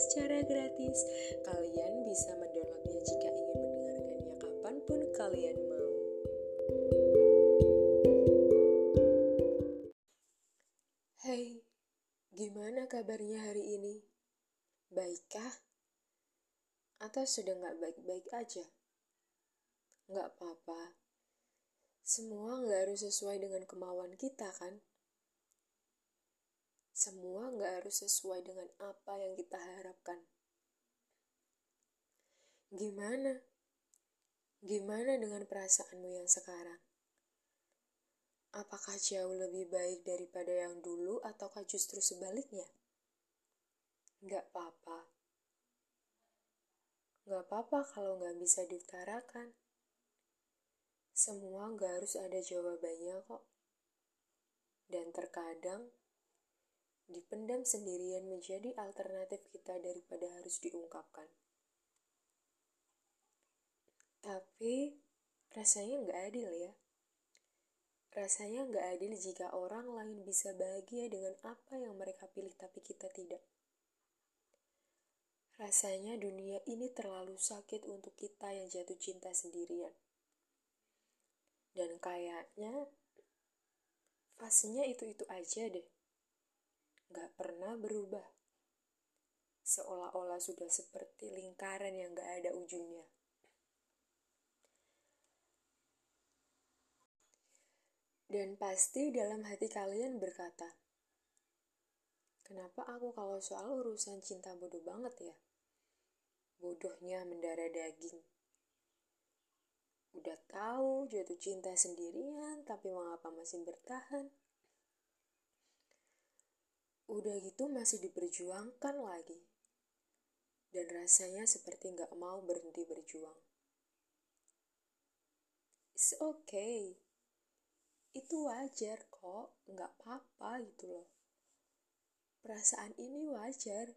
secara gratis. Kalian bisa mendownloadnya jika ingin mendengarkannya kapan pun kalian mau. Hai, gimana kabarnya hari ini? Baikkah? Atau sudah nggak baik-baik aja? Nggak apa-apa, semua nggak harus sesuai dengan kemauan kita kan? Semua nggak harus sesuai dengan apa yang kita harapkan. Gimana? Gimana dengan perasaanmu yang sekarang? Apakah jauh lebih baik daripada yang dulu ataukah justru sebaliknya? Nggak apa-apa. Nggak apa-apa kalau nggak bisa diutarakan. Semua gak harus ada jawabannya kok. Dan terkadang, dipendam sendirian menjadi alternatif kita daripada harus diungkapkan. Tapi, rasanya gak adil ya. Rasanya gak adil jika orang lain bisa bahagia dengan apa yang mereka pilih tapi kita tidak. Rasanya dunia ini terlalu sakit untuk kita yang jatuh cinta sendirian. Dan kayaknya fasenya itu-itu aja deh. Gak pernah berubah. Seolah-olah sudah seperti lingkaran yang gak ada ujungnya. Dan pasti dalam hati kalian berkata, Kenapa aku kalau soal urusan cinta bodoh banget ya? Bodohnya mendarah daging. Udah tahu jatuh cinta sendirian, tapi mengapa masih bertahan? Udah gitu masih diperjuangkan lagi. Dan rasanya seperti nggak mau berhenti berjuang. It's okay. Itu wajar kok, nggak apa-apa gitu loh. Perasaan ini wajar.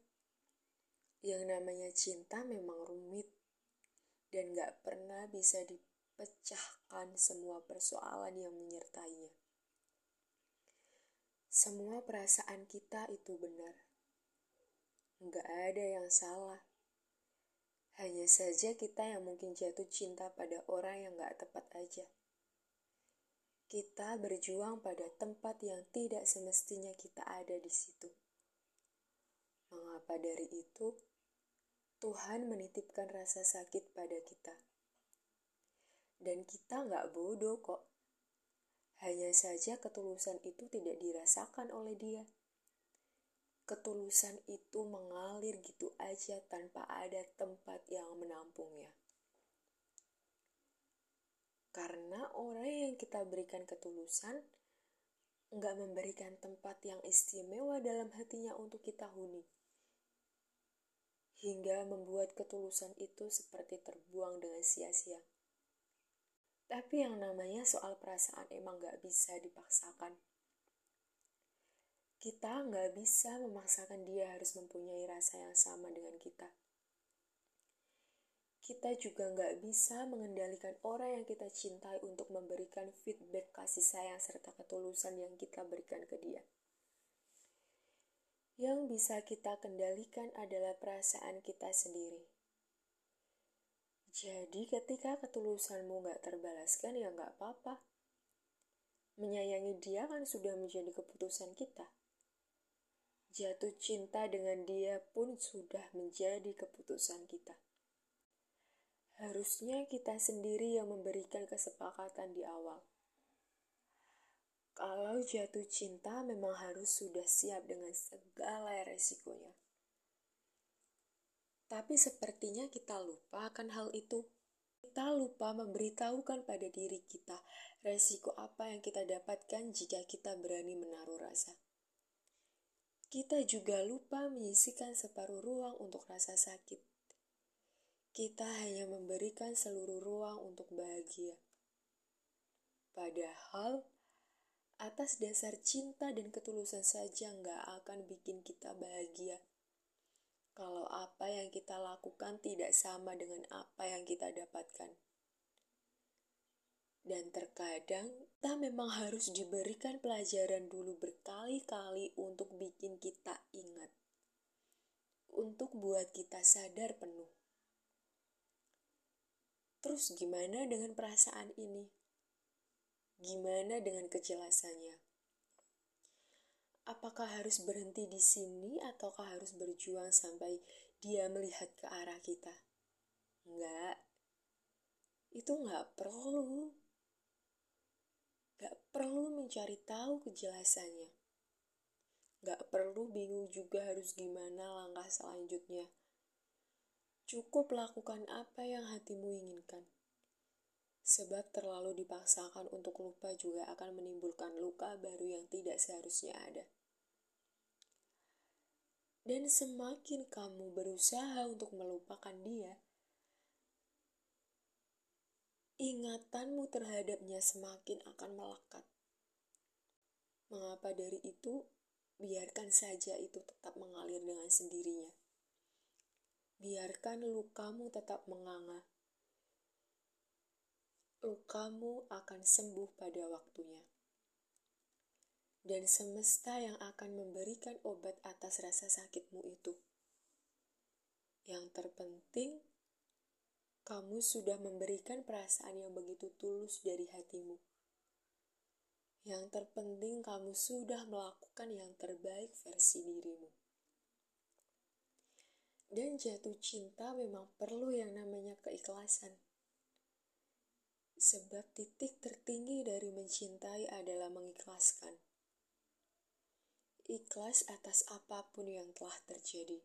Yang namanya cinta memang rumit dan gak pernah bisa di pecahkan semua persoalan yang menyertainya. Semua perasaan kita itu benar. Enggak ada yang salah. Hanya saja kita yang mungkin jatuh cinta pada orang yang gak tepat aja. Kita berjuang pada tempat yang tidak semestinya kita ada di situ. Mengapa dari itu Tuhan menitipkan rasa sakit pada kita? Dan kita nggak bodoh kok. Hanya saja ketulusan itu tidak dirasakan oleh dia. Ketulusan itu mengalir gitu aja tanpa ada tempat yang menampungnya. Karena orang yang kita berikan ketulusan nggak memberikan tempat yang istimewa dalam hatinya untuk kita huni. Hingga membuat ketulusan itu seperti terbuang dengan sia-sia. Tapi yang namanya soal perasaan emang gak bisa dipaksakan. Kita gak bisa memaksakan dia harus mempunyai rasa yang sama dengan kita. Kita juga gak bisa mengendalikan orang yang kita cintai untuk memberikan feedback kasih sayang serta ketulusan yang kita berikan ke dia. Yang bisa kita kendalikan adalah perasaan kita sendiri. Jadi ketika ketulusanmu gak terbalaskan ya gak apa-apa. Menyayangi dia kan sudah menjadi keputusan kita. Jatuh cinta dengan dia pun sudah menjadi keputusan kita. Harusnya kita sendiri yang memberikan kesepakatan di awal. Kalau jatuh cinta memang harus sudah siap dengan segala resikonya. Tapi sepertinya kita lupa akan hal itu. Kita lupa memberitahukan pada diri kita resiko apa yang kita dapatkan jika kita berani menaruh rasa. Kita juga lupa menyisikan separuh ruang untuk rasa sakit. Kita hanya memberikan seluruh ruang untuk bahagia. Padahal, atas dasar cinta dan ketulusan saja nggak akan bikin kita bahagia kalau apa yang kita lakukan tidak sama dengan apa yang kita dapatkan. Dan terkadang kita memang harus diberikan pelajaran dulu berkali-kali untuk bikin kita ingat. Untuk buat kita sadar penuh. Terus gimana dengan perasaan ini? Gimana dengan kejelasannya? Apakah harus berhenti di sini ataukah harus berjuang sampai dia melihat ke arah kita? Enggak. Itu enggak perlu. Enggak perlu mencari tahu kejelasannya. Enggak perlu bingung juga harus gimana langkah selanjutnya. Cukup lakukan apa yang hatimu inginkan. Sebab terlalu dipaksakan untuk lupa juga akan menimbulkan luka baru yang tidak seharusnya ada. Dan semakin kamu berusaha untuk melupakan dia, ingatanmu terhadapnya semakin akan melekat. Mengapa dari itu, biarkan saja itu tetap mengalir dengan sendirinya biarkan lukamu tetap menganga. Lukamu akan sembuh pada waktunya. Dan semesta yang akan memberikan obat atas rasa sakitmu itu. Yang terpenting, kamu sudah memberikan perasaan yang begitu tulus dari hatimu. Yang terpenting, kamu sudah melakukan yang terbaik versi dirimu. Dan jatuh cinta memang perlu yang namanya keikhlasan. Sebab titik tertinggi dari mencintai adalah mengikhlaskan. Ikhlas atas apa pun yang telah terjadi.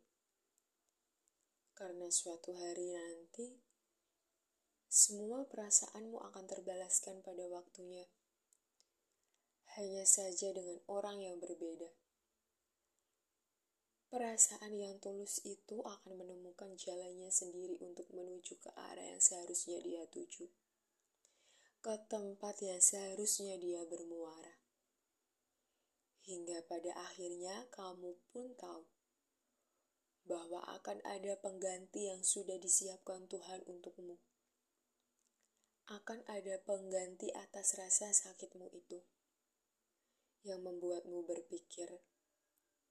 Karena suatu hari nanti, semua perasaanmu akan terbalaskan pada waktunya. Hanya saja dengan orang yang berbeda. Perasaan yang tulus itu akan menemukan jalannya sendiri untuk menuju ke arah yang seharusnya dia tuju, ke tempat yang seharusnya dia bermuara. Hingga pada akhirnya kamu pun tahu bahwa akan ada pengganti yang sudah disiapkan Tuhan untukmu. Akan ada pengganti atas rasa sakitmu itu yang membuatmu berpikir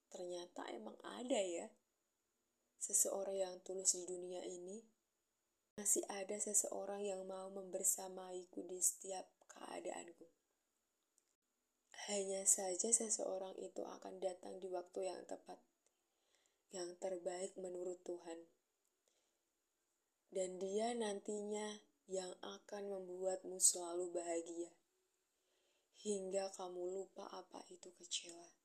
ternyata emang ada ya seseorang yang tulus di dunia ini. Masih ada seseorang yang mau membersamaiku di setiap keadaanku. Hanya saja seseorang itu akan datang di waktu yang tepat, yang terbaik menurut Tuhan. Dan dia nantinya yang akan membuatmu selalu bahagia, hingga kamu lupa apa itu kecewa.